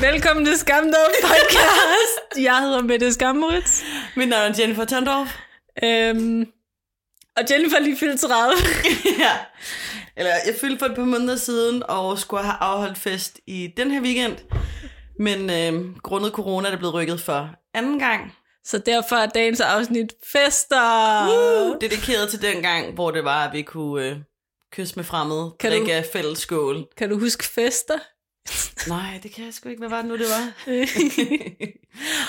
Velkommen til Skamdorf podcast. Jeg hedder Mette Skammerits. Mit navn er Jennifer Tondorf. Øhm, og Jennifer er lige fyldt 30. ja. Eller jeg fyldte for et par måneder siden, og skulle have afholdt fest i den her weekend. Men øh, grundet corona er det blevet rykket for anden gang. Så derfor er dagens afsnit fester. Uh, dedikeret til den gang, hvor det var, at vi kunne øh, kysse med fremmede, Kan drikke du- af fælles skål. Kan du huske fester? Nej, det kan jeg sgu ikke. Hvad var det nu, det var?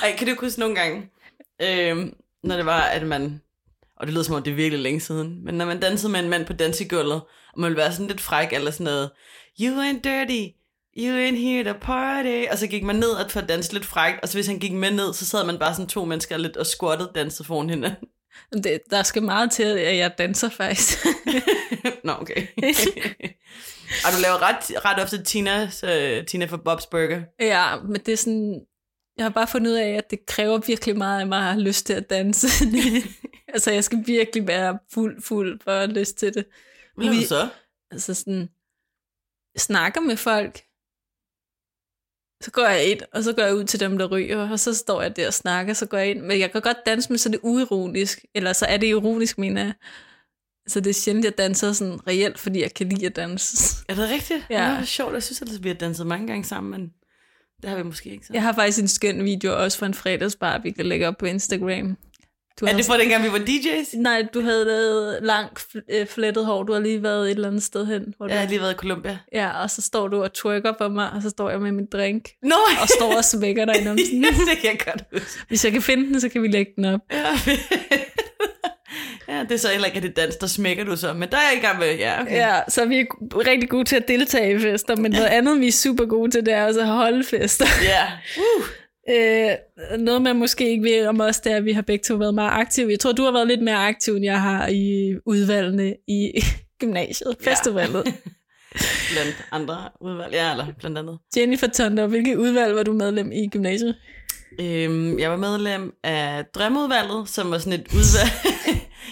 Ej, kan du huske nogle gange, øh, når det var, at man... Og det lyder som om, det er virkelig længe siden. Men når man dansede med en mand på dansegulvet, og man ville være sådan lidt fræk, eller sådan noget, You ain't dirty, you ain't here to party. Og så gik man ned at for at danse lidt frækt, og så hvis han gik med ned, så sad man bare sådan to mennesker lidt og squattede dansede foran hinanden. det, der skal meget til, at jeg danser faktisk. Nå, okay. og du laver ret, ret ofte Tinas, uh, Tina for Bob's Burger. ja, men det er sådan... Jeg har bare fundet ud af, at det kræver virkelig meget af mig at have lyst til at danse. altså, jeg skal virkelig være fuld, fuld for at have lyst til det. Hvad Vi- du så? altså sådan, snakker med folk, så går jeg ind, og så går jeg ud til dem, der ryger, og så står jeg der og snakker, så går jeg ind. Men jeg kan godt danse med, så det uironisk, eller så er det ironisk, mener jeg. Så det er sjældent, jeg danser sådan reelt, fordi jeg kan lide at danse. Er det rigtigt? Ja. Det er sjovt. Jeg synes ellers, vi har danset mange gange sammen, men det har vi måske ikke så. Jeg har faktisk en skøn video også fra en fredagsbar, vi kan lægge op på Instagram. Du Er det fra dengang, vi var DJ's? Nej, du havde lavet langt øh, flettet hår. Du har lige været et eller andet sted hen. Hvor du... Jeg har lige været i Colombia. Ja, og så står du og twerker på mig, og så står jeg med min drink, Nå, og står og smækker dig i numsen. det kan jeg godt huske. Hvis jeg kan finde den, så kan vi lægge den op. Ja, ja det er så heller ikke, det dans, der smækker du så. Men der er jeg i gang med, ja, okay. Ja, så vi er rigtig gode til at deltage i fester, men noget andet, vi er super gode til, det er også at holde fester. Ja. Uh. Øh, noget, man måske ikke ved om os, det er, at vi har begge to været meget aktive. Jeg tror, du har været lidt mere aktiv, end jeg har i udvalgene i gymnasiet, Ja. festivalet. Blandt andre udvalg. Ja, eller blandt andet. Jennifer Tonder, hvilket udvalg var du medlem i gymnasiet? Øhm, jeg var medlem af Drømmeudvalget, som var sådan et udvalg.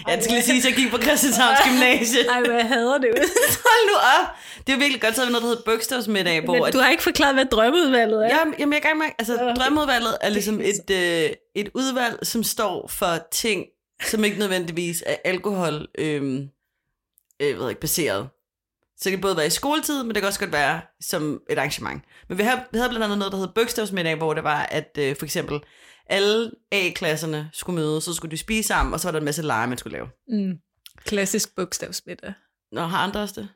Jeg skal lige sige, at jeg gik på Christianshavns Gymnasie. Ej, hvad jeg hader det. Hold nu op. Det er jo virkelig godt, så vi noget, der hedder bogstavsmiddag, hvor... Men du har ikke forklaret, hvad drømmeudvalget er. Jamen, jamen, jeg er i gang med, altså, Øh. drømmeudvalget er ligesom et, øh, et udvalg, som står for ting, som ikke nødvendigvis er alkohol øhm, øh, ved jeg ikke, baseret. Så det kan både være i skoletid, men det kan også godt være som et arrangement. Men vi havde, vi havde blandt andet noget, der hed bogstavsmiddag, hvor det var, at øh, for eksempel alle A-klasserne skulle mødes, så skulle de spise sammen, og så var der en masse lege, man skulle lave. Mm. Klassisk bogstavsmiddag. Nå, har andre også det?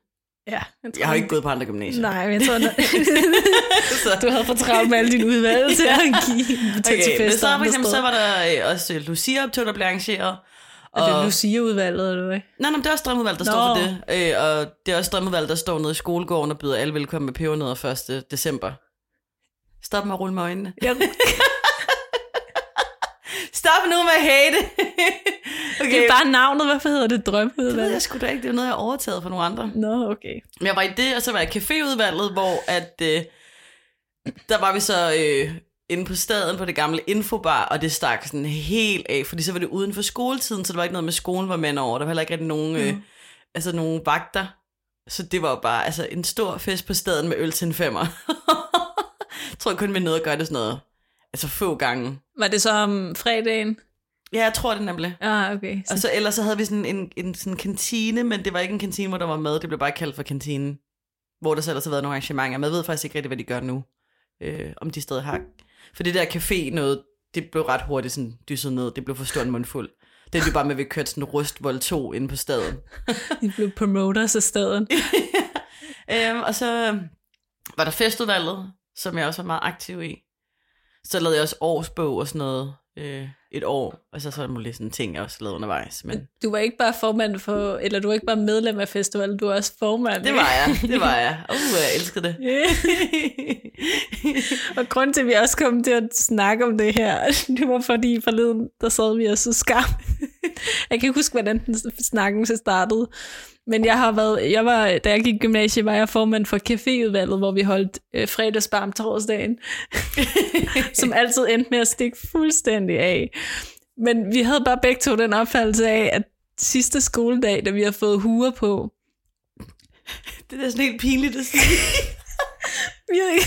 Ja, jeg, tror, Jeg har ikke gået på andre gymnasier. Nej, men jeg tror, så. du havde for travlt med alle dine udvalg til at give tage til Okay, men fester. så for eksempel, så var der også Lucia-optog, der blev arrangeret. Er det Lucia-udvalget, eller hvad? Nej, nej, det er også drømmeudvalg, der Nå. står for det. Øh, og det er også drømmeudvalg, der står nede i skolegården og byder alle velkommen med pebernødder 1. december. Stop med at rulle med øjnene. Ja. Stop nu med at hate. okay. Det er bare navnet. Hvorfor hedder det det ved jeg sgu da ikke. Det er noget, jeg har overtaget fra nogle andre. Nå, okay. Men jeg var i det, og så var jeg i caféudvalget, hvor at, øh, der var vi så øh, inde på staden på det gamle infobar, og det stak sådan helt af, fordi så var det uden for skoletiden, så der var ikke noget med skolen var med over. Der var heller ikke rigtig nogen, øh, Mm. altså nogen vagter. Så det var bare altså, en stor fest på staden med øl til en femmer. jeg tror kun, vi nåede at gøre det sådan noget, altså få gange. Var det så om fredagen? Ja, jeg tror det nemlig. Ah, okay. Og så ellers så havde vi sådan en, en sådan kantine, men det var ikke en kantine, hvor der var mad. Det blev bare kaldt for kantinen. Hvor der så ellers har været nogle arrangementer. Men jeg ved faktisk ikke rigtig, hvad de gør nu. Øh, om de stadig har... For det der café noget, det blev ret hurtigt sådan dysset ned. Det blev for stor en mundfuld. Det er jo bare med, at vi kørte sådan rustvold 2 inde på staden. De blev promoters af stedet. øhm, og så var der festudvalget, som jeg også var meget aktiv i. Så lavede jeg også årsbog og sådan noget øh, et år. Og så så mulige sådan ting, jeg også lavede undervejs. Men Du var ikke bare formand for, eller du var ikke bare medlem af festivalen, du var også formand. det var jeg, det var jeg. Uh, jeg elskede det. og grund til, at vi også kom til at snakke om det her, det var fordi forleden, der sad vi og så skam. jeg kan ikke huske, hvordan den snakken så startede. Men jeg har været, jeg var, da jeg gik i gymnasiet, var jeg formand for caféudvalget, hvor vi holdt øh, fredagsbar om torsdagen, som altid endte med at stikke fuldstændig af. Men vi havde bare begge to den opfattelse af, at sidste skoledag, da vi havde fået huer på, Det er da sådan helt pinligt at sige. vi havde,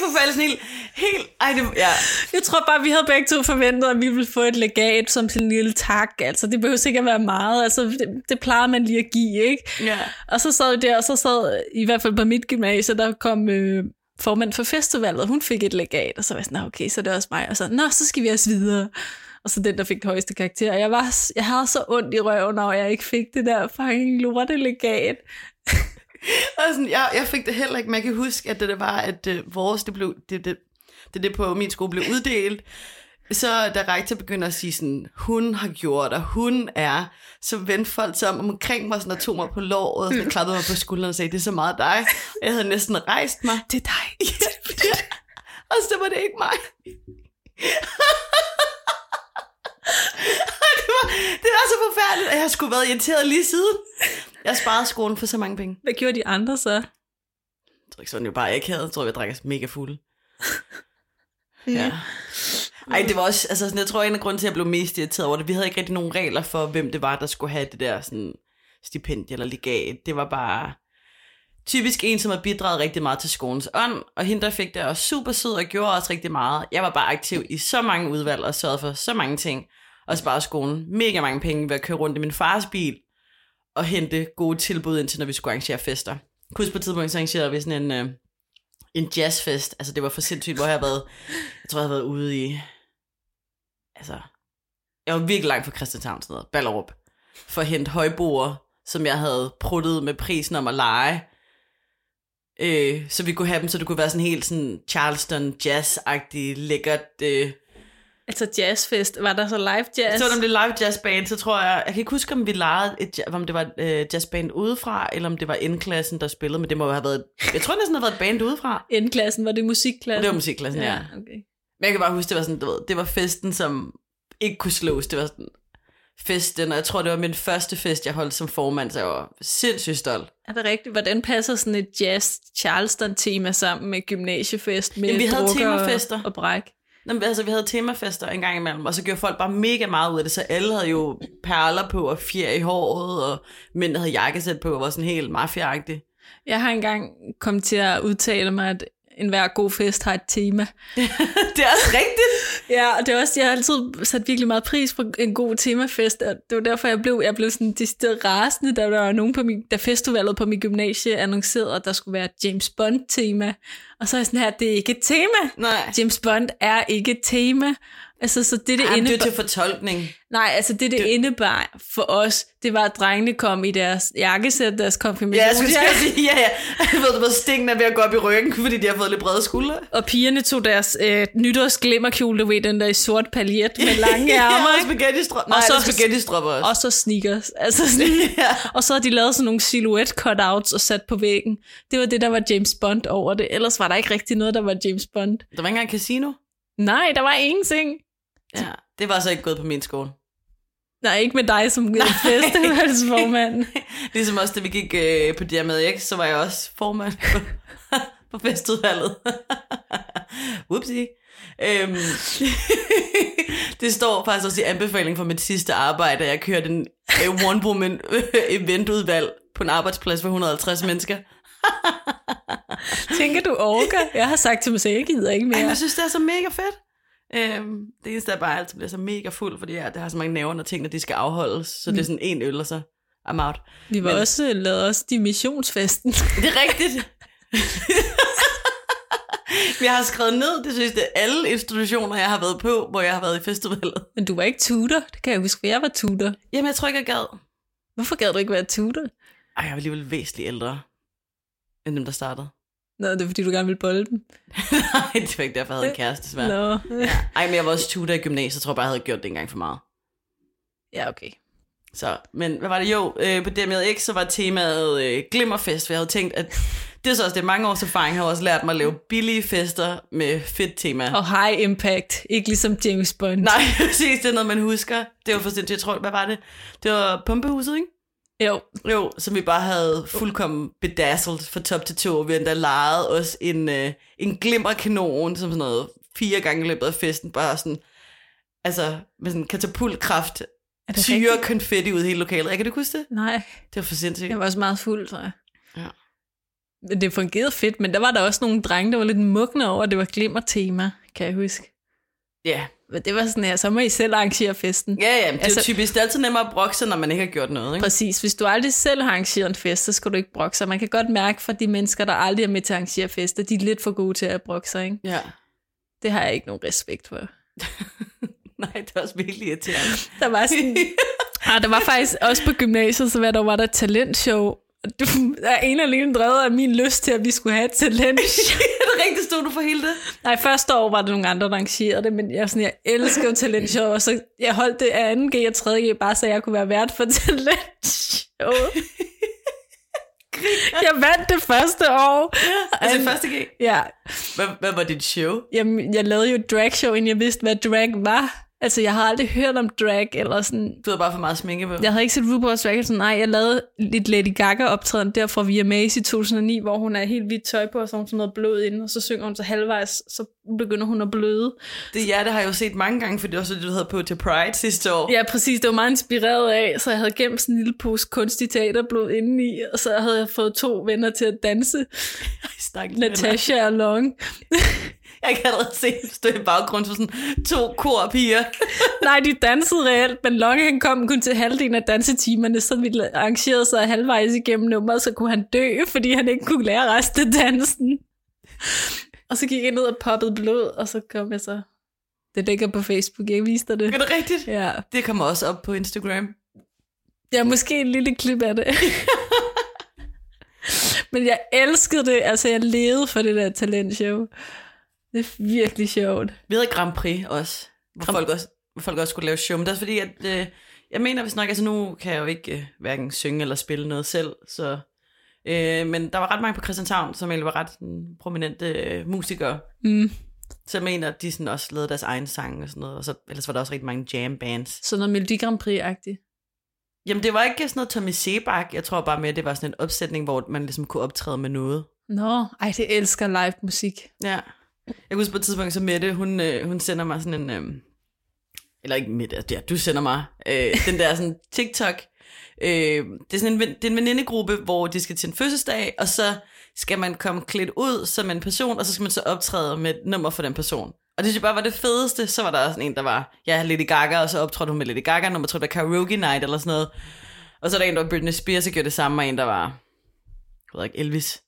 var sådan helt, helt, ej, det, ja. Jeg tror bare, vi havde begge to forventet, at vi ville få et legat som en lille tak. Altså, det behøver sikkert være meget. Altså, det, det plejer man lige at give, ikke? ja. Og så sad vi der, og så sad, i hvert fald på mit gymnasie, der kom øh, formand for festivalet, hun fik et legat, og så var jeg sådan, "Nå, okay, så er det også mig. Og så, nå, så skal vi også videre. Og så den, der fik det højeste karakter. Og Jeg, var, jeg havde så ondt i røven, når jeg ikke fik det der fucking lorte legat. Og sådan, jeg, jeg fik det heller ikke, men jeg kan huske, at det, det var, at øh, vores, det blev, det, det, det, det på min skole blev uddelt, så da rektor begynder at sige sådan, hun har gjort, og hun er, så vendte folk sig om omkring mig sådan, og tog mig på låret, og klappede mig på skulderen og sagde, det er så meget dig. Og jeg havde næsten rejst mig. Det er dig. Ja, og så var det ikke mig. det, var, det var så forfærdeligt, at jeg skulle været irriteret lige siden. Jeg sparede skolen for så mange penge. Hvad gjorde de andre så? Jeg tror ikke sådan, jeg bare ikke havde. Jeg tror, jeg drak mega fulde. Ja. Ej, det var også, altså sådan, jeg tror, en af grunden til, at jeg blev mest irriteret over det, vi havde ikke rigtig nogen regler for, hvem det var, der skulle have det der sådan, stipendie eller legat. Det var bare typisk en, som har bidraget rigtig meget til skolens ånd, og hende, der fik det, også super sød og gjorde også rigtig meget. Jeg var bare aktiv i så mange udvalg og sørgede for så mange ting, og sparede skolen mega mange penge ved at køre rundt i min fars bil, og hente gode tilbud ind til, når vi skulle arrangere fester. Kus på et tidspunkt, så arrangerede vi sådan en, øh, en jazzfest. Altså, det var for sindssygt, hvor jeg har været, jeg tror, jeg har været ude i, altså, jeg var virkelig langt fra Christianshavn, sådan noget, Ballerup, for at hente højboer, som jeg havde pruttet med prisen om at lege. Øh, så vi kunne have dem, så det kunne være sådan helt sådan Charleston jazz-agtigt, lækkert. Øh. Altså jazzfest. Var der så live jazz? Så var det live jazzband, så tror jeg, jeg kan ikke huske, om vi legede, et, ja- om det var et øh, jazzband udefra, eller om det var indklassen, der spillede, men det må have været, jeg tror næsten, det havde været et band udefra. N-klassen, var det musikklassen? Det var musikklassen, ja. okay. Men jeg kan bare huske, det var sådan, du ved, det var festen, som ikke kunne slås. Det var sådan festen, og jeg tror, det var min første fest, jeg holdt som formand, så jeg var sindssygt stolt. Er det rigtigt? Hvordan passer sådan et jazz Charleston tema sammen med gymnasiefest med Jamen, vi havde temafester. og bræk? Nå, altså, vi havde temafester en gang imellem, og så gjorde folk bare mega meget ud af det, så alle havde jo perler på og fjer i håret, og mænd havde jakkesæt på og var sådan helt mafiaagtig. Jeg har engang kommet til at udtale mig, at enhver god fest har et tema. det er også rigtigt. Ja, og det er også, jeg har altid sat virkelig meget pris på en god temafest, og det var derfor, jeg blev, jeg blev sådan decideret rasende, da der var nogen på min, da festivalet på min gymnasie annoncerede, at der skulle være James Bond-tema. Og så er jeg sådan her, det er ikke et tema. Nej. James Bond er ikke et tema. Altså, så det, det, Jamen, det er indebar, til fortolkning. nej, altså det, det, indebar for os, det var, at drengene kom i deres jakkesæt, deres konfirmation. Ja, jeg skulle sige, ja, ja. Jeg ved, ved, stingen er ved at gå op i ryggen, fordi de har fået lidt brede skuldre. Og pigerne tog deres øh, nytårsglimmerkjole, du ved, den der i sort paljet med lange ærmer. ja, og ikke? spaghetti stropper. Nej, Og så- så spaghetti stropper også. Og så sneakers. Altså sådan, Ja. Og så havde de lavet sådan nogle silhouette cutouts og sat på væggen. Det var det, der var James Bond over det. Ellers var der ikke rigtig noget, der var James Bond. Der var ikke engang casino. Nej, der var ingenting. Ja, det var så ikke gået på min skole. Nej, ikke med dig som festivalsformand. Ligesom også, da vi gik øh, på DMX, så var jeg også formand på, på festudvalget. Whoopsie. Øhm, det står faktisk også i anbefaling for mit sidste arbejde, at jeg kørte en øh, one-woman eventudvalg på en arbejdsplads for 150 mennesker. Tænker du orker? Jeg har sagt til mig selv, jeg gider ikke Ej, mere. jeg synes, det er så mega fedt. Øhm, det eneste er bare, at jeg altid bliver så mega fuld, fordi jeg, det har så mange nerver, når tingene de skal afholdes. Så det er sådan en øl, og så I'm out. Vi var Men- også lavet os dimissionsfesten. Det er rigtigt. jeg har skrevet ned, det synes det er alle institutioner, jeg har været på, hvor jeg har været i festivalet. Men du var ikke tutor. Det kan jeg huske, for jeg var tutor. Jamen, jeg tror ikke, jeg gad. Hvorfor gad du ikke være tutor? Ej, jeg var alligevel væsentligt ældre, end dem, der startede. Nå, det er fordi, du gerne vil bolle dem. Nej, det var ikke derfor, jeg havde en kæreste, desværre. Nå. Ej, men jeg var også tutor i gymnasiet, jeg tror bare, jeg havde gjort det en gang for meget. Ja, okay. Så, men hvad var det? Jo, øh, på DMX, så var temaet øh, glimmerfest, for jeg havde tænkt, at det er så også det mange års erfaring, har også lært mig at lave billige fester med fedt tema. Og high impact. Ikke ligesom James Bond. Nej, præcis, det er noget, man husker. Det var for sindssygt, jeg tror, hvad var det? Det var pumpehuset, ikke? Jo, Jo, som vi bare havde fuldkommen bedazzled fra top til to. Vi har endda lejet os en, øh, en glimmerkanon, som sådan noget fire gange i løbet af festen, bare sådan, altså med sådan katapultkraft, rigtigt? konfetti ud i hele lokalet. Jeg kan du huske det? nej. Det var for sindssygt. Jeg var også meget fuld, tror jeg. Ja. Men det fungerede fedt, men der var der også nogle drenge, der var lidt mugne over, at det var glimmer-tema, kan jeg huske. Ja. Men det var sådan her, så må I selv arrangere festen. Ja, ja, det er altså, typisk. Det er altid nemmere at brokke sig, når man ikke har gjort noget. Ikke? Præcis. Hvis du aldrig selv har arrangeret en fest, så skal du ikke brokke sig. Man kan godt mærke for de mennesker, der aldrig er med til at arrangere fester, de er lidt for gode til at brokke sig. Ikke? Ja. Det har jeg ikke nogen respekt for. Nej, det er også virkelig irriterende. Der var sådan... ah, der var faktisk også på gymnasiet, så var der, var der talentshow. Du er en eller anden drevet af min lyst til, at vi skulle have et talentshow. Er det stod du for hele det? Nej, første år var det nogle andre, der arrangerede det, men jeg, sådan, jeg elsker jo talentshow, og så jeg holdt det af 2G og 3G, bare så jeg kunne være vært for talentshow. jeg vandt det første år. Ja, altså det første G? Ja. Hvad, hvad var dit show? Jamen, jeg lavede jo drag show, inden jeg vidste, hvad drag var. Altså, jeg har aldrig hørt om drag, eller sådan... Du havde bare for meget sminke på. Jeg havde ikke set RuPaul's Drag, så nej, jeg lavede lidt Lady Gaga-optræden der fra VMAs i 2009, hvor hun er helt hvidt tøj på, og så hun sådan noget blod inde, og så synger hun så halvvejs, så begynder hun at bløde. Det ja, det har jeg jo set mange gange, for det var så det, du havde på til Pride sidste år. Ja, præcis. Det var meget inspireret af, så jeg havde gemt sådan en lille pose kunstig teaterblod indeni, og så havde jeg fået to venner til at danse. Ej, Natasha og Long. Jeg kan allerede se stå i baggrund for sådan to korpiger. Nej, de dansede reelt, men Longe han kom kun til halvdelen af dansetimerne, så vi arrangerede sig halvvejs igennem nummeret, så kunne han dø, fordi han ikke kunne lære resten af dansen. Og så gik jeg ned og poppede blod, og så kom jeg så... Det ligger på Facebook, jeg viste dig det. Er det rigtigt? Ja. Det kommer også op på Instagram. Ja, måske en lille klip af det. Men jeg elskede det, altså jeg levede for det der talentshow. Det er virkelig sjovt. Vi havde Grand Prix også, hvor, Grand... folk, også, hvor folk også skulle lave show. Men det er fordi, at øh, jeg mener, hvis nok, altså nu kan jeg jo ikke øh, hverken synge eller spille noget selv, så... Øh, men der var ret mange på Christianshavn, som egentlig var ret sådan, prominente øh, musikere. Mm. Så jeg mener, at de sådan også lavede deres egen sang og sådan noget. Og så, ellers var der også rigtig mange jam bands. Så noget Melodi Grand Prix-agtigt? Jamen, det var ikke sådan noget Tommy Sebak. Jeg tror bare mere, at det var sådan en opsætning, hvor man ligesom kunne optræde med noget. Nå, ej, det elsker live musik. Ja. Jeg kan huske på et tidspunkt, så Mette, hun, øh, hun sender mig sådan en... Øh, eller ikke Mette, ja, du sender mig øh, den der sådan TikTok. Øh, det er sådan en, det er en venindegruppe, hvor de skal til en fødselsdag, og så skal man komme klædt ud som en person, og så skal man så optræde med et nummer for den person. Og det synes jeg bare var det fedeste. Så var der sådan en, der var, ja, Lady Gaga, og så optrådte hun med Lady Gaga, nummer man tror, der karaoke night eller sådan noget. Og så er der en, der var Britney Spears, og gjorde det samme, og en, der var, jeg ved ikke, Elvis.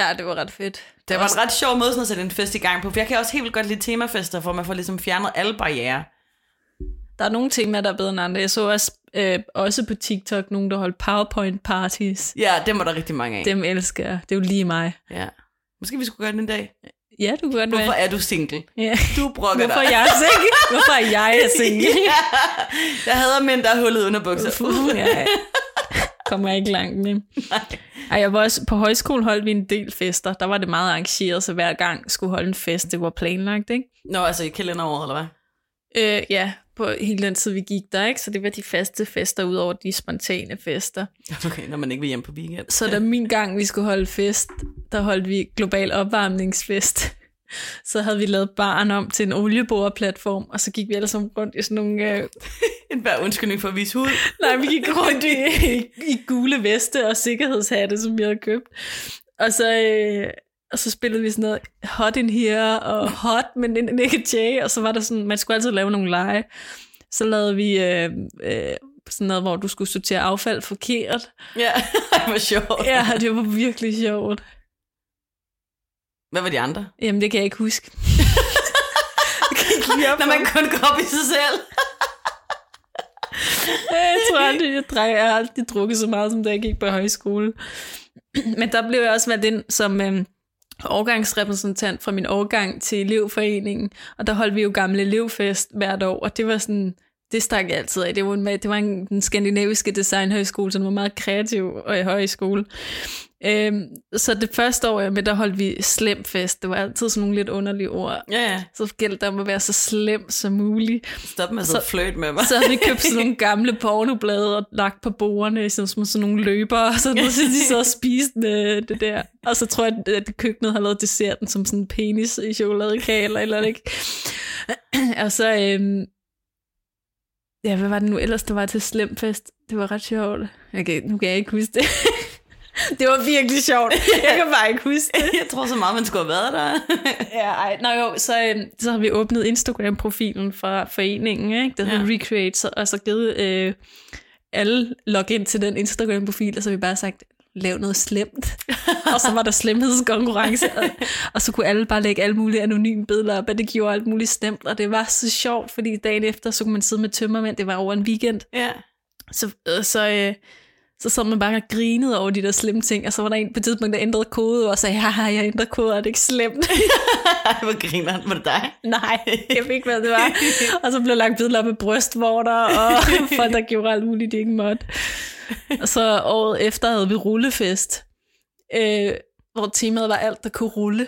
Ja, det var ret fedt. Det var en ret sjov måde sådan at sætte en fest i gang på, for jeg kan også helt vildt godt lide temafester, hvor man får ligesom fjernet alle barriere. Der er nogle temaer, der er bedre end andre. Jeg så også, øh, også på TikTok nogen, der holdt PowerPoint parties. Ja, dem var der rigtig mange af. Dem elsker jeg. Det er jo lige mig. Ja. Måske vi skulle gøre det en dag. Ja, du kan godt Hvorfor er du single? Ja. Du brokker Hvorfor dig. er jeg single? Hvorfor er jeg single? ja. Jeg hader mænd, der har hullet under bukser. Uh, ja. Kommer jeg ikke langt med. Ej, jeg var også, på højskole holdt vi en del fester. Der var det meget arrangeret, så hver gang skulle holde en fest, det var planlagt, ikke? Nå, altså i kalenderåret, eller hvad? Øh, ja, på hele den tid, vi gik der, ikke? Så det var de faste fester, ud over de spontane fester. Okay, når man ikke vil hjem på weekend. Så da min gang, vi skulle holde fest, der holdt vi global opvarmningsfest. Så havde vi lavet baren om til en olieboreplatform, og så gik vi alle sammen rundt i sådan nogle... Øh... en hver undskyldning for at vise hud. Nej, vi gik rundt i, i, i gule veste og sikkerhedshatte, som vi havde købt. Og så, øh, og så spillede vi sådan noget Hot in Here og Hot med Nick Jay, og så var der sådan, man skulle altid lave nogle lege. Så lavede vi øh, øh, sådan noget, hvor du skulle sortere affald forkert. Ja, det var sjovt. Ja, det var virkelig sjovt. Hvad var de andre? Jamen, det kan jeg ikke huske. Når man kun går op i sig selv. jeg tror aldrig, jeg, drej, jeg har aldrig drukket så meget, som da jeg gik på højskole. Men der blev jeg også valgt ind som øh, årgangsrepræsentant fra min årgang til elevforeningen, og der holdt vi jo gamle elevfest hvert år, og det var sådan, det stak jeg altid af. Det var, en, det var en, den skandinaviske designhøjskole, som var meget kreativ og i højskole. Øhm, så det første år jeg med, der holdt vi slemfest. Det var altid sådan nogle lidt underlige ord. Ja, ja. Så gældte det om at være så slem som muligt. Stop med at så, flirt med mig. så havde vi købt sådan nogle gamle pornoblade og lagt på bordene, som, som sådan nogle løber, og så, så de så og spiste med det der. Og så tror jeg, at køkkenet har lavet desserten som sådan en penis i chokoladekage eller eller ikke. og så, øhm, ja, hvad var det nu ellers, der var til slemfest? Det var ret sjovt. Okay, nu kan jeg ikke huske det. Det var virkelig sjovt. Jeg kan bare ikke huske det. Jeg tror så meget, man skulle have været der. Ja, ej, nå jo, så, øh, så har vi åbnet Instagram-profilen fra foreningen, ikke? der hedder Ja. Recreate, så, og så givet øh, alle login til den Instagram-profil, og så har vi bare sagt, lav noget slemt. og så var der slemhedskonkurrence, og, og så kunne alle bare lægge alle mulige anonyme billeder op, og det gjorde alt muligt stemt, og det var så sjovt, fordi dagen efter, så kunne man sidde med tømmermænd, det var over en weekend, ja. så, øh, så, øh, så sad man bare og grinede over de der slemme ting, og så var der en på et tidspunkt, der ændrede kode, og sagde, haha, jeg ændrer kode, er det ikke slemt? Hvor griner Var det dig? Nej, jeg fik hvad det var. Og så blev lagt billeder op med brystvorter, og folk, der gjorde alt muligt, de ikke måtte. Og så året efter havde vi rullefest, øh, hvor temaet var alt, der kunne rulle.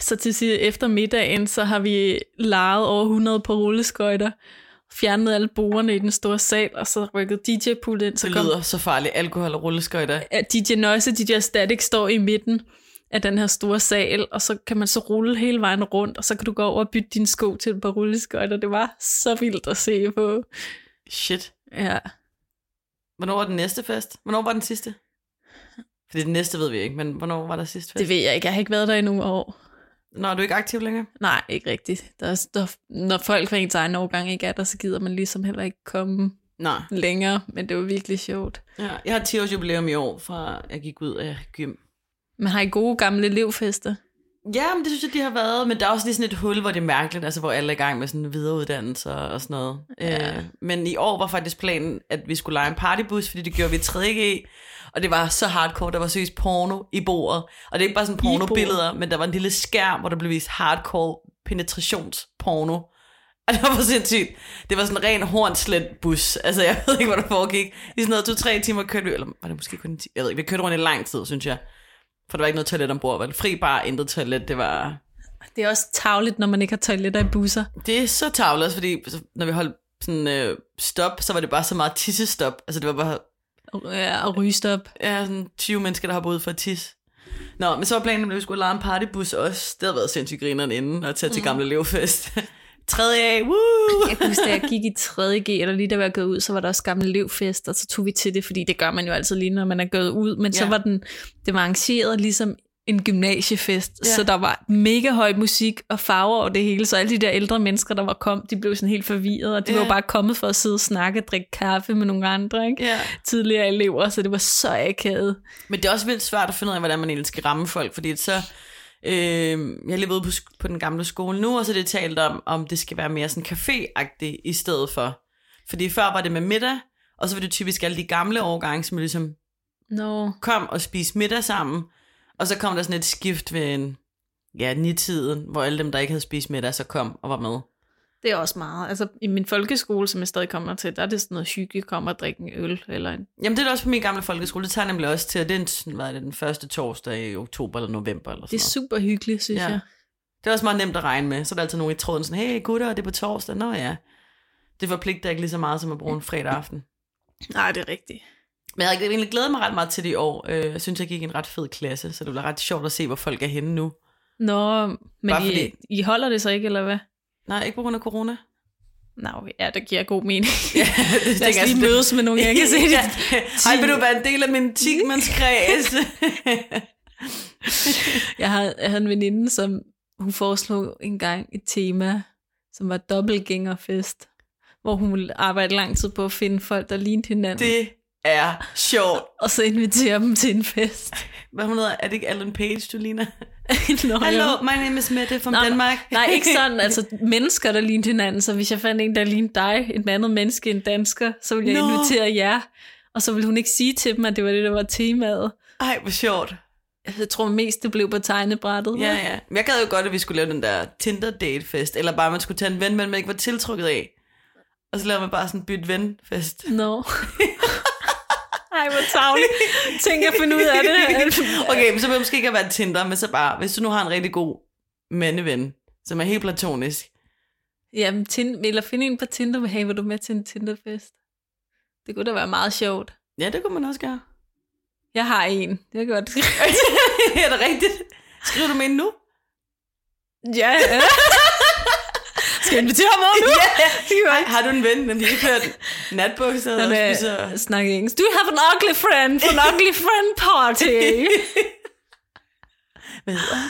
Så til sidst efter middagen, så har vi lejet over 100 på rulleskøjter, fjernet alle bordene i den store sal, og så rykket DJ-pult ind. Så Det kom lyder så farligt. Alkohol og rulleskøjter. at DJ Noise og DJ Static står i midten af den her store sal, og så kan man så rulle hele vejen rundt, og så kan du gå over og bytte dine sko til et par rulleskøjter. Det var så vildt at se på. Shit. Ja. Hvornår var den næste fest? Hvornår var den sidste? Fordi den næste ved vi ikke, men hvornår var der sidste fest? Det ved jeg ikke. Jeg har ikke været der i nogle år. Nå, er du ikke aktiv længere? Nej, ikke rigtigt. Der er, der, når folk fra ens egen årgang ikke er der, så gider man ligesom heller ikke komme Nej. længere. Men det var virkelig sjovt. Ja, jeg har 10 års jubilæum i år, fra jeg gik ud af gym. Men har I gode gamle elevfester? Ja, men det synes jeg, de har været. Men der er også lige sådan et hul, hvor det er mærkeligt, altså hvor alle er i gang med sådan videreuddannelse og sådan noget. Ja. Øh, men i år var faktisk planen, at vi skulle lege en partybus, fordi det gjorde vi i 3G. Og det var så hardcore, der var seriøst porno i bordet. Og det er ikke bare sådan pornobilleder, men der var en lille skærm, hvor der blev vist hardcore penetrationsporno. Og det var for sindssygt. Det var sådan en ren hornslet bus. Altså, jeg ved ikke, hvad der foregik. I sådan noget to-tre timer kørte vi, eller var det måske kun en time? Jeg ved ikke, vi kørte rundt i lang tid, synes jeg. For der var ikke noget toilet ombord, vel? Fri bar, intet toilet, det var... Det er også tavligt, når man ikke har toiletter i busser. Det er så tavlet også, fordi når vi holdt sådan øh, stop, så var det bare så meget tissestop. Altså det var bare Ja, og rygestop. ja, sådan 20 mennesker, der har boet for at tisse. Nå, men så var planen, at vi skulle lege en partybus også. Det havde været sindssygt grineren inden, og tage til gamle levfest. 3. A, woo! Jeg kan huske, da jeg gik i 3.G, eller lige da jeg var gået ud, så var der også gamle elevfest, og så tog vi til det, fordi det gør man jo altid lige, når man er gået ud. Men ja. så var den, det var arrangeret ligesom en gymnasiefest, ja. Så der var mega høj musik og farver over det hele, så alle de der ældre mennesker, der var kom, de blev sådan helt forvirrede, og de ja. Ja. var jo bare kommet for at sidde og snakke og drikke kaffe med nogle andre, ikke? Ja. tidligere elever, så det var så akavet. Men det er også vildt svært at finde ud af, hvordan man egentlig skal ramme folk, fordi så... Øh, jeg ude på, på den gamle skole nu, og så er det talt om, om det skal være mere sådan café-agtigt i stedet for. Fordi før var det med middag, og så var det typisk alle de gamle årgange, som ligesom Nå, kom og spiste middag sammen, og så kom der sådan et skift ved en, ja, nitiden, hvor alle dem, der ikke havde spist middag, så kom og var med. Det er også meget. Altså, i min folkeskole, som jeg stadig kommer til, der er det sådan noget hygge, komme og drikke en øl, eller en Jamen det er det også på min gamle folkeskole, det tager nemlig også til, at det er hvad er det, den første torsdag i oktober eller november eller sådan Det er noget. super hyggeligt, synes Ja. jeg. Det er også meget nemt at regne med, så er der altid nogen i tråden sådan, hey gutter, det er på torsdag, nå ja. Det forpligter ikke lige så meget som at bruge en fredag aften. Nej, det er rigtigt. Men jeg har egentlig glædet mig ret meget til det i år. Øh, Jeg synes, jeg gik i en ret fed klasse, så det bliver ret sjovt at se, hvor folk er henne nu. Nå, men I, fordi- I holder det så ikke, eller hvad? Nej, ikke på grund af corona. Nå, ja, det giver god mening. Ja, det Lad os lige mødes med nogle, jeg kan se ja. det. Ej, vil du være en del af min tigmandskreds? Jeg havde, jeg havde en veninde, som hun foreslog engang et tema, som var dobbeltgængerfest, hvor hun ville arbejde lang tid på at finde folk, der lignede hinanden, det... det er sjovt. og så invitere dem til en fest. Hvad hun hedder? Er det ikke Alan Page, du ligner? Nå, Hello, jo. my name is Mette from Nå, Denmark. Nej, ikke sådan. Altså mennesker, der lignede hinanden. Så hvis jeg fandt en, der lignede dig, et andet menneske, en dansker, så ville jeg Nå. invitere jer. Og så ville hun ikke sige til dem, at det var det, der var temaet. Ej, hvor sjovt. Jeg tror mest, det blev på tegnebrættet. Ja, ja. Jeg gad jo godt, at vi skulle lave den der Tinder-date-fest, eller bare, man skulle tage en ven, man ikke var tiltrukket af. Og så laver man bare sådan en byt ven-fest. Nå. Ej, hvor tavligt. Tænk at finde ud af det. Okay, men så vil jeg måske ikke været Tinder, men så bare, hvis du nu har en rigtig god mandeven, som er helt platonisk. Jamen, tin- eller finde en på Tinder, vil have, du med til en Tinderfest. Det kunne da være meget sjovt. Ja, det kunne man også gøre. Jeg har en. Det er godt. er det rigtigt? Skriver du med en nu? ja. Skal jeg invitere ham over nu? ja, ja. Har du en ven, der lige kørt natbukser og spiser... Snakker engelsk. Do you have an ugly friend for an ugly friend party? Hvad hedder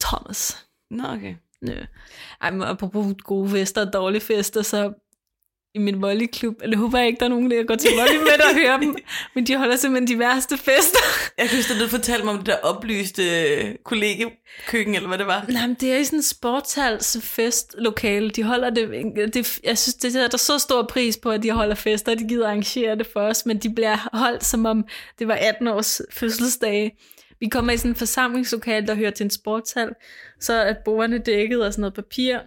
Thomas. Nå, okay. Nø. Ej, men apropos gode fester og dårlige fester, så i min volleyklub, eller håber jeg ikke, der er nogen, der går til volley med og hører dem, men de holder simpelthen de værste fester. Jeg kan huske, at du fortalte mig om det der oplyste kollegekøkken, eller hvad det var. Nej, men det er i sådan en sportshals festlokale. De holder det, det jeg synes, det er der så stor pris på, at de holder fester, og de gider arrangere det for os, men de bliver holdt, som om det var 18 års fødselsdag. Vi kommer i sådan en forsamlingslokale, der hører til en sportshal, så er bordene dækket af sådan noget papir,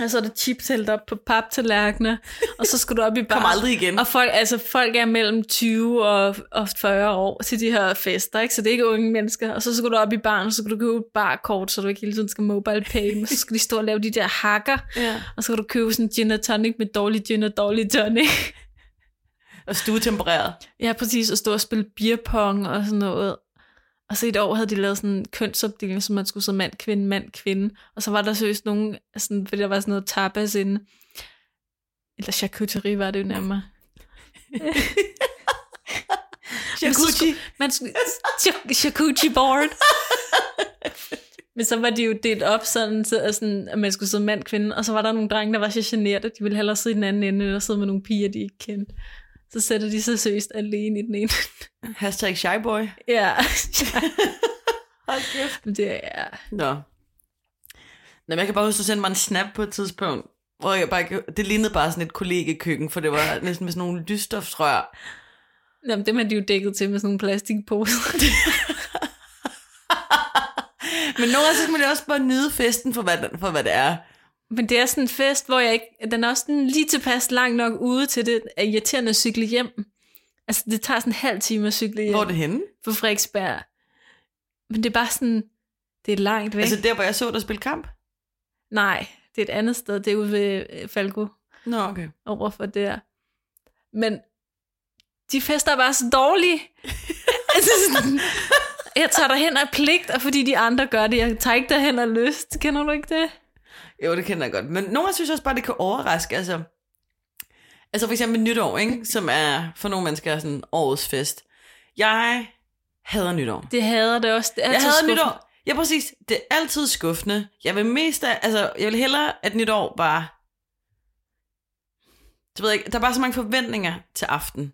og så er der chips hældt op på paptallerkener, og så skal du op i bar. Kom aldrig igen. Og folk, altså, folk er mellem 20 og, og 40 år til de her fester, ikke? så det er ikke unge mennesker. Og så skal du op i baren, og så skal du købe et barkort, så du ikke hele tiden skal mobile pay, men så skal de stå og lave de der hakker, Ja. og så skal du købe sådan gin og tonic med dårlig gin og dårlig tonic. Og stuetempereret. Ja, præcis, og stå og spille beerpong og sådan noget. Og så et år havde de lavet sådan en kønsopdeling, så man skulle så mand, kvinde, mand, kvinde. Og så var der seriøst nogen, sådan, fordi der var sådan noget tapas inde. Eller charcuterie var det jo nærmere. Man skulle, charcuterie board. Men så var de jo delt op sådan, så, sådan, at man skulle sidde mand, kvinde, og så var der nogle drenge, der var så generet, at de ville hellere sidde i den anden ende, eller sidde med nogle piger, de ikke kendte. Så sætter de sig seriøst alene i den ene. Hashtag shyboy. ja. Hold det er... Nå. Nå, men jeg kan bare huske, at du sendte mig en snap på et tidspunkt, hvor jeg bare, det lignede bare sådan et kollegekøkken, for det var næsten med sådan nogle lysstofsrør. Jamen, dem har de jo dækket til med sådan nogle plastikposer. Men nogle gange så skal man jo også bare nyde festen for, hvad, for hvad det er. Men det er sådan en fest, hvor jeg ikke... Den er også sådan lige tilpas langt nok ude til det er irriterende at cykle hjem. Altså, det tager sådan en halv time at cykle hjem Hvor er det henne? på Frederiksberg. Men det er bare sådan... Det er langt væk. Altså der, hvor jeg så dig spille kamp? Nej, det er et andet sted. Det er ude ved øh, Falco Nå, okay. overfor der. Men de fester er bare så dårlige. altså sådan, jeg tager derhen af pligt, og fordi de andre gør det. Jeg tager ikke derhen af lyst. Kender du ikke det? Jo, det kender jeg godt. Men nogle synes også bare, det kan overraske. Altså, altså for eksempel nytår, ikke? som er for nogle mennesker sådan årets fest. Jeg hader nytår. Det hader det også. Det er Jeg hader skuffende. nytår. Ja, præcis. Det er altid skuffende. Jeg vil mest af, altså, jeg vil hellere, at nytår bare... Det ved jeg ikke, der er bare så mange forventninger til aften.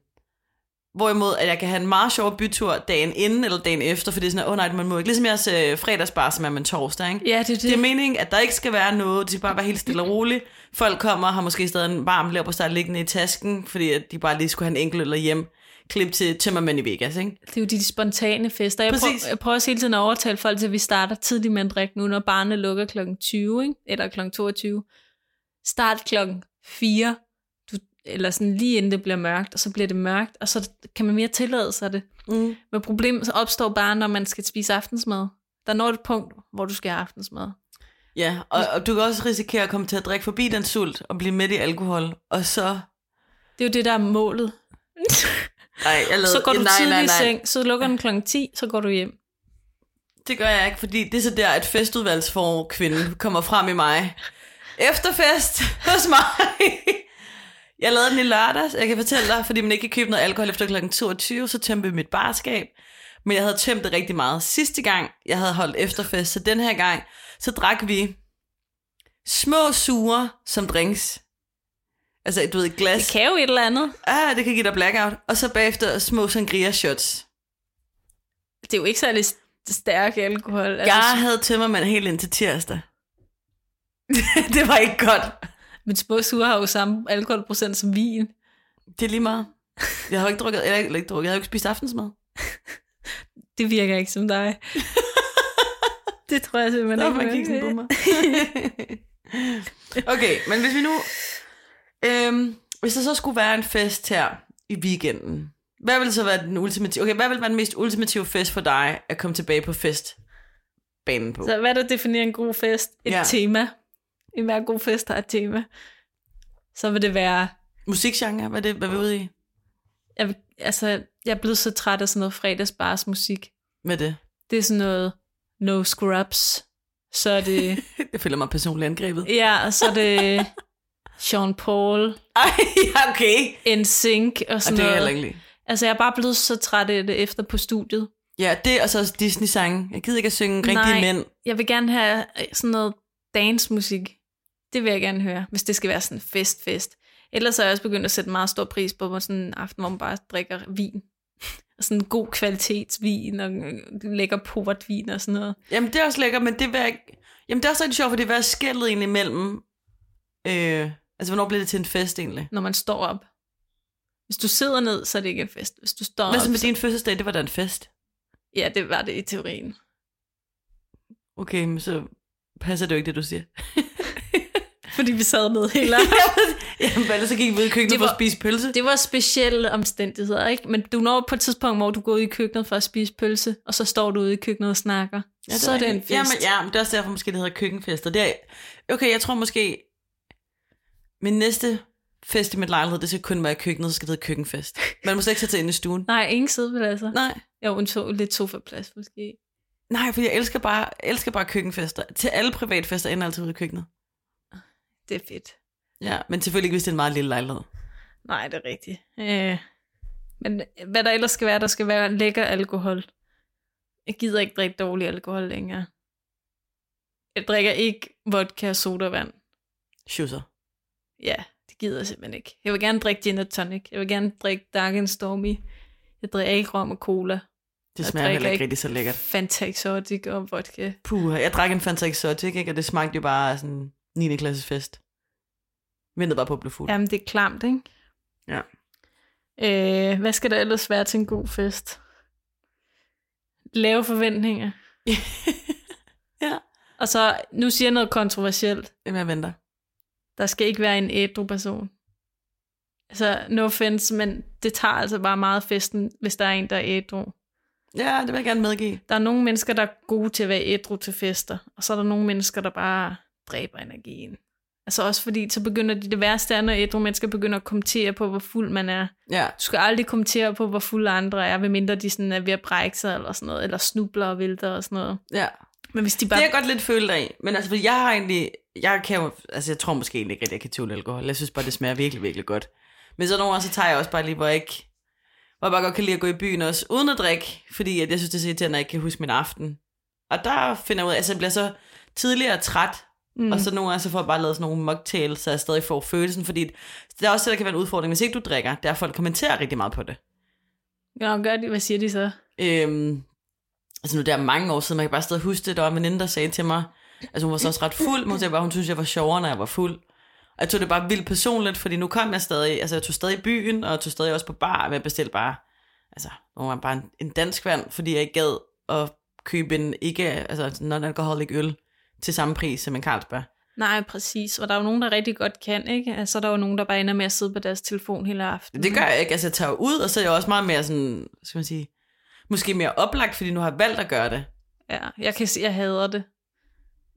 Hvorimod, at jeg kan have en meget sjov bytur dagen inden eller dagen efter, fordi det er sådan, åh oh, nej, man må ikke. Ligesom jeres øh, fredagsbar, som er med en torsdag, ikke? Ja, det er det. Det er meningen, at der ikke skal være noget. Det skal bare være helt stille og roligt. Folk kommer, har måske stadig en varm lær på start liggende i tasken, fordi at de bare lige skulle have en enkelt eller hjem. Klip til Tømmermænd i Vegas, ikke? Det er jo de spontane fester. Jeg Præcis. prøver, jeg prøver også hele tiden at overtale folk til, at vi starter tidligt med at drikke nu, når barnet lukker kl. 20, ikke? eller kl. 22. Start klokken 4, du, eller sådan lige inden det bliver mørkt, og så bliver det mørkt, og så kan man mere tillade sig det. Mm. Men problemet så opstår bare, når man skal spise aftensmad. Der når et punkt, hvor du skal have aftensmad. Ja, og, og du kan også risikere at komme til at drikke forbi den sult og blive midt i alkohol, og så... Det er jo det, der er målet. Nej, jeg lavede, Så går du nej, tidligt nej, i nej. seng, så lukker den kl. 10, så går du hjem. Det gør jeg ikke, fordi det er så der, at festudvalgsfor kvinde kommer frem i mig. Efterfest hos mig. Jeg lavede den i lørdags. Jeg kan fortælle dig, fordi man ikke kan købe noget alkohol efter kl. 22, så tømte mit barskab. Men jeg havde tømt det rigtig meget sidste gang, jeg havde holdt efterfest. Så den her gang, så drak vi små sure som drinks. Altså, du ved, et glas. Det kan jo et eller andet. Ah, det kan give dig blackout. Og så bagefter små sangria shots. Det er jo ikke særlig stærk alkohol. Altså, Jeg havde tømmermand helt indtil tirsdag. det var ikke godt. Men små sure har jo samme alkoholprocent som vin. Det er lige meget. Jeg har ikke drukket, eller ikke, ikke drukket, jeg har ikke spist aftensmad. Det virker ikke som dig. det tror jeg simpelthen Der ikke. sådan på mig. okay, men hvis vi nu... Øhm, hvis der så skulle være en fest her i weekenden, hvad vil så være den ultimative... Okay, hvad vil være den mest ultimative fest for dig at komme tilbage på festbanen på? Så hvad der definerer en god fest? Et ja. tema. En hver god fest har et tema. Så vil det være... Musikgenre, hvad det, hvad er vi ude i Jeg, vil- altså, jeg er blevet så træt af sådan noget fredagsbars musik. med det? Det er sådan noget No Scrubs. så er det... Jeg føler mig personligt angrebet. Ja, og så er det Sean Paul, Ej, okay. NSYNC og Og sådan det er noget. ikke. Altså, jeg er bare blevet så træt af det efter på studiet. Ja, det og så også Disney-sange. Jeg gider ikke at synge rigtige Nej. mænd. Jeg vil gerne have øh, sådan noget dancemusik. Det vil jeg gerne høre, hvis det skal være sådan fest-fest. Ellers er jeg også begyndt at sætte meget stor pris på sådan en aften, hvor man bare drikker vin. Og sådan god kvalitetsvin og lækker portvin og sådan noget. Jamen, det er også lækkert, men det vil jeg ikke... Jamen, det er også rigtig sjovt, for det er skældet egentlig mellem... Øh, altså, hvornår bliver det til en fest egentlig? Når man står op. Hvis du sidder ned, så er det ikke en fest. Hvis du står Hvad så med så... din fødselsdag? Det var da en fest. Ja, det var det i teorien. Okay, men så passer det jo ikke, det du siger. Fordi vi sad ned hele Jamen, ellers så gik vi ud i køkkenet Det for var- at spise pølse. Det var specielle omstændigheder, ikke? Men du når på et tidspunkt, hvor du går ud i køkkenet for at spise pølse, og så står du ude i køkkenet og snakker. Ja, så er det en fest. Jamen, ja, men det er også derfor, måske det hedder køkkenfester. Det er, okay, jeg tror måske, min næste fest i mit lejlighed, det skal kun være i køkkenet, så skal det hedde køkkenfest. Man må slet ikke sætte sig ind i stuen. Nej, ingen sidepladser. Nej. Jo, en to, lidt sofaplads måske. Nej, for jeg elsker bare, elsker bare køkkenfester. Til alle privatfester ender altid ude i køkkenet. Det er fedt. Ja, men selvfølgelig ikke, hvis det er en meget lille lejlighed. Nej, det er rigtigt. Øh, men hvad der ellers skal være, der skal være lækker alkohol. Jeg gider ikke drikke dårlig alkohol længere. Jeg drikker ikke vodka og sodavand. Schusser. Ja, det gider jeg simpelthen ikke. Jeg vil gerne drikke gin og tonic. Jeg vil gerne drikke Dark and Stormy. Jeg drikker ikke rom og cola. Det smager heller ikke rigtig så lækkert. Fanta Exotic og vodka. Puh, jeg drak en Fanta Exotic, ikke? og det smagte jo bare sådan 9. klasses fest. Ventede bare på at blive fuld. Jamen, det er klamt, ikke? Ja. Øh, hvad skal der ellers være til en god fest? Lave forventninger. ja. Og så, nu siger jeg noget kontroversielt. Jamen, jeg venter. Der skal ikke være en ædru person. Altså, no offense, men det tager altså bare meget festen, hvis der er en, der er ædru. Ja, det vil jeg gerne medgive. Der er nogle mennesker, der er gode til at være ædru til fester, og så er der nogle mennesker, der bare dræber energien. Altså også fordi, så begynder de det værste er, når ædru mennesker begynder at kommentere på, hvor fuld man er. Ja, Du skal aldrig kommentere på, hvor fulde andre er, medmindre de sådan er ved at brække sig eller sådan noget, eller snubler og vælter og sådan noget. ja. Men hvis de Det bare... er jeg godt lidt følt af. Men altså, jeg har egentlig... Jeg kan jo, altså, jeg tror måske egentlig ikke, at jeg kan tåle alkohol. Jeg synes bare, det smager virkelig, virkelig godt. Men så nogle gange, så tager jeg også bare lige, hvor jeg ikke... Hvor jeg bare godt kan lide at gå i byen også, uden at drikke. Fordi at jeg synes, det er irriterende, at jeg ikke kan huske min aften. Og der finder jeg ud af, altså jeg bliver så tidligere træt, mm. og så nogle gange så får jeg bare lavet sådan nogle mocktails, så jeg stadig får følelsen, fordi det er også det, der kan være en udfordring, hvis ikke du drikker, det er, folk kommenterer rigtig meget på det. Ja, gør de, hvad siger de så? Øhm, altså nu det er mange år siden, man kan bare stadig huske det, der var en veninde, der sagde til mig, altså hun var så også ret fuld, men hun sagde bare, hun synes, jeg var sjovere, når jeg var fuld. Og jeg tog det bare vildt personligt, fordi nu kom jeg stadig, altså jeg tog stadig i byen, og jeg tog stadig også på bar, men jeg bestilte bare, altså nogle gange bare en, en dansk vand, fordi jeg ikke gad at købe en ikke, altså non-alcoholic øl til samme pris som en Carlsberg. Nej, præcis. Og der er jo nogen, der rigtig godt kan, ikke? Altså, der er jo nogen, der bare ender med at sidde på deres telefon hele aftenen. Det gør jeg ikke, altså jeg tager ud, og så er jeg også meget mere sådan, skal man sige, måske mere oplagt, fordi nu har jeg valgt at gøre det. Ja, jeg kan sige, jeg hader det.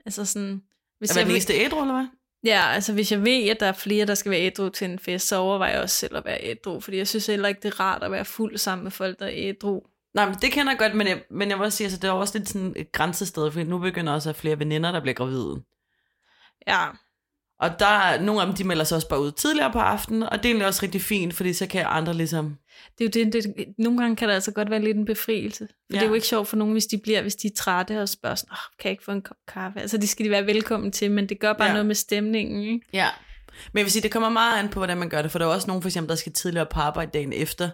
Altså sådan... Hvis Er det jeg den eneste ædru, eller hvad? ja, altså hvis jeg ved, at der er flere, der skal være ædru til en fest, så overvejer jeg også selv at være ædru, fordi jeg synes heller ikke, det er rart at være fuld sammen med folk, der er ædru. Nej, men det kender jeg godt, men jeg, men jeg vil også sige, altså, det er også lidt sådan et grænsested, fordi nu begynder også at flere veninder, der bliver gravide. Ja, Og der er nogle af dem, de melder sig også bare ud tidligere på aftenen, og det er egentlig også rigtig fint, fordi så kan andre ligesom... det er jo det, det, nogle gange kan det altså godt være lidt en befrielse. For ja. Det er jo ikke sjovt for nogen, hvis de bliver, hvis de er trætte og spørger sådan, oh, kan jeg ikke få en kop kaffe? Altså det skal de være velkommen til, men det gør bare. Ja. noget med stemningen, ikke? Ja. Men jeg vil sige, det kommer meget an på, hvordan man gør det, for der er også nogen, for eksempel, der skal tidligere på arbejde dagen efter,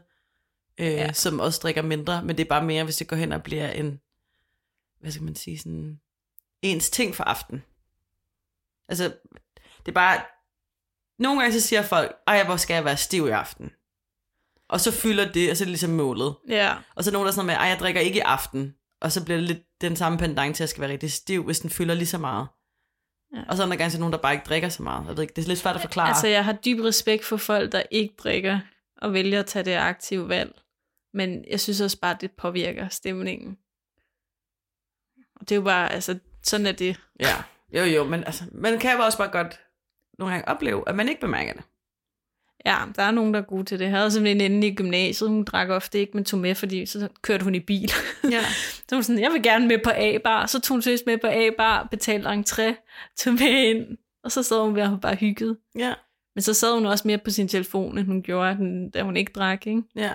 øh, Ja. som også drikker mindre, men det er bare mere, hvis det går hen og bliver en, hvad skal man sige, sådan, ens ting for aften. Altså, det er bare, nogle gange så siger folk, ej, hvor skal jeg være stiv i aften? Og så fylder det, og så er det ligesom målet. Ja. Og så er nogen, der er sådan med, ej, jeg drikker ikke i aften. Og så bliver det lidt den samme pendant til, at jeg skal være rigtig stiv, hvis den fylder lige så meget. Ja. Og så er der ganske nogen, der bare ikke drikker så meget. Jeg ved ikke, det er lidt svært at forklare. Altså, jeg har dyb respekt for folk, der ikke drikker og vælger at tage det aktive valg. Men jeg synes også bare, at det påvirker stemningen. Og det er jo bare, altså, sådan er det. Ja, jo jo, men altså, man kan jo også bare godt nogle gange opleve, at man ikke bemærker det. Ja, der er nogen, der er gode til det. Jeg havde simpelthen en inde i gymnasiet, hun drak ofte ikke, men tog med, fordi så kørte hun i bil. Ja. så var hun sådan, jeg vil gerne med på A-bar. Så tog hun seriøst med på A-bar, betalte entré, tog med ind, og så sad hun ved at bare hygget. Ja. Men så sad hun også mere på sin telefon, end hun gjorde, da hun ikke drak, ikke? Ja.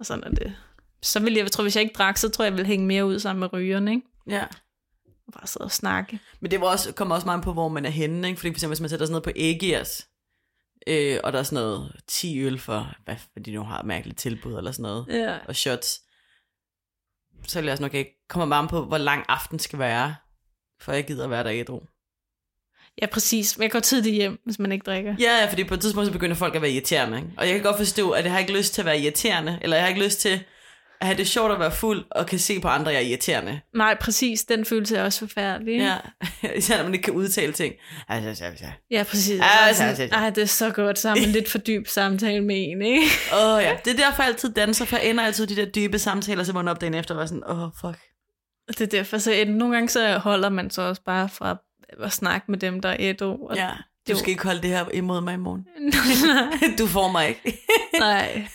Og sådan er det. Så ville jeg, jeg tror, hvis jeg ikke drak, så tror jeg, jeg ville hænge mere ud sammen med rygerne, ikke? Ja. Og bare sidde og snakke. Men det var også, kommer også meget på, hvor man er henne. Ikke? Fordi for eksempel, hvis man sætter sådan noget på Ægiers, øh, og der er sådan noget 10 øl for, hvad for de nu har mærkeligt tilbud eller sådan noget, Ja. og shots, så vil jeg også nok ikke komme meget på, hvor lang aften skal være, for jeg gider at være der ædru. Ja, præcis. Men jeg går tidligt hjem, hvis man ikke drikker. Ja, ja, fordi på et tidspunkt så begynder folk at være irriterende. Ikke? Og jeg kan godt forstå, at jeg har ikke lyst til at være irriterende, eller jeg har ikke lyst til at have det sjovt at være fuld, og kan se på andre, jeg er irriterende. Nej, præcis. Den følelse er også forfærdelig. Ja, især når man ikke kan udtale ting. Altså, ja, præcis. Ja. Ej, det er så godt, har man lidt for dyb samtale med en, ikke? Åh oh, ja, det er derfor jeg altid danser, for jeg ender altid de der dybe samtaler, så vågner op dagen efter og var sådan, åh oh, fuck. Det er derfor, så nogle gange så holder man så også bare fra at snakke med dem, der er ædru. Og Ja, du Jo. skal ikke holde det her imod mig i morgen. nej, Du får mig ikke. nej.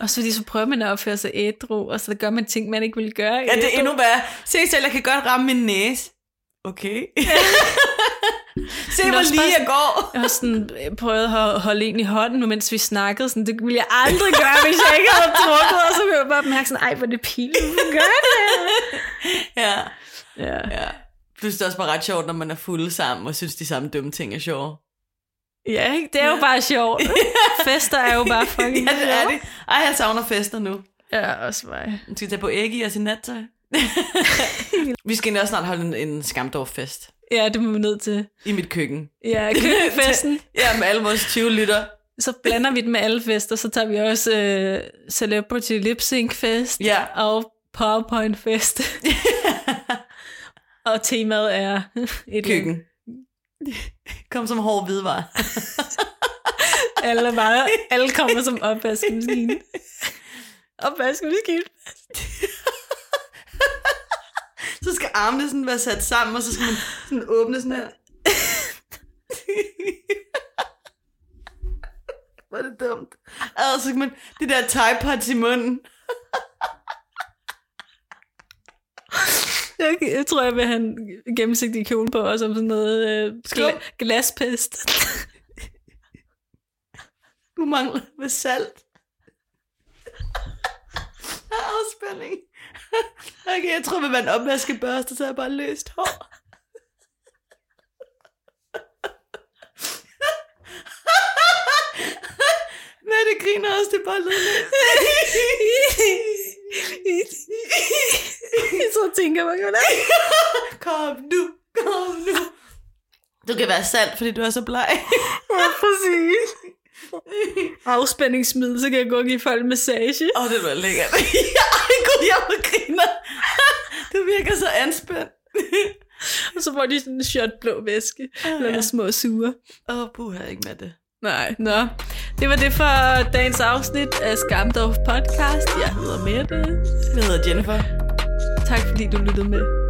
Og så fordi så prøver man at opføre sig ædru, og så gør man ting, man ikke ville gøre. Ja, det er endnu værre. Se selv, jeg kan godt ramme min næse. Okay. Se, hvor lige jeg går. Jeg har sådan øh, prøvet at holde en i hånden, mens vi snakkede. Sådan, det ville jeg aldrig gøre, hvis jeg ikke havde drukket. Og så ville jeg bare mærke sådan, ej, hvor er det pinligt, du gør det. Ja, Ja. ja. Plus det er også bare ret sjovt, når man er fulde sammen og synes, de samme dumme ting er sjove. ja, ikke? det er jo Ja. bare sjovt. Fester er jo bare fucking Ja, det er det. Ej, jeg savner fester nu. Ja, også mig. Vi skal tage på ægge og sin nattøj. vi skal også snart holde en, en skamdorf-fest Ja, det må vi nødt til. i mit køkken. Ja, køkkenfesten. Ja, med alle vores 20 liter. Så blander vi det med alle fester. Så tager vi også øh, Celebrity Lip Sync Fest Ja. og PowerPoint Fest. Og temaet er et Køkken. Kom som hård hvidvar. Alle, bare, alle kommer som opvaskemaskine. Opvaskemaskine. Så skal armene sådan være sat sammen, og så skal man sådan åbne sådan her. Hvor er det dumt. Og så skal man det der Tide i munden. Jeg, tror, jeg vil have en gennemsigtig kjole på, og som sådan noget øh, gla- glaspest. Du mangler med salt. Afspænding. Okay, jeg tror, med en opvaskebørste, så er jeg bare løst hår. Men det griner også, det er bare lidt så tænker man jo. Kom nu, kom nu. Du kan være salt, fordi du er så bleg. Ja, præcis. Afspændingsmiddel, så kan jeg gå og give folk massage. Åh, oh, det var lækkert. Ej, gud, jeg må griner. Du virker så anspændt. Og så får de sådan en shot blå væske. Eller nogle små sure. Åh, oh, puha, ikke med det. Nej, nå. Det var det for dagens afsnit af Skamdorf Podcast. Jeg hedder Mette. Jeg hedder Jennifer. Tak fordi du lyttede med.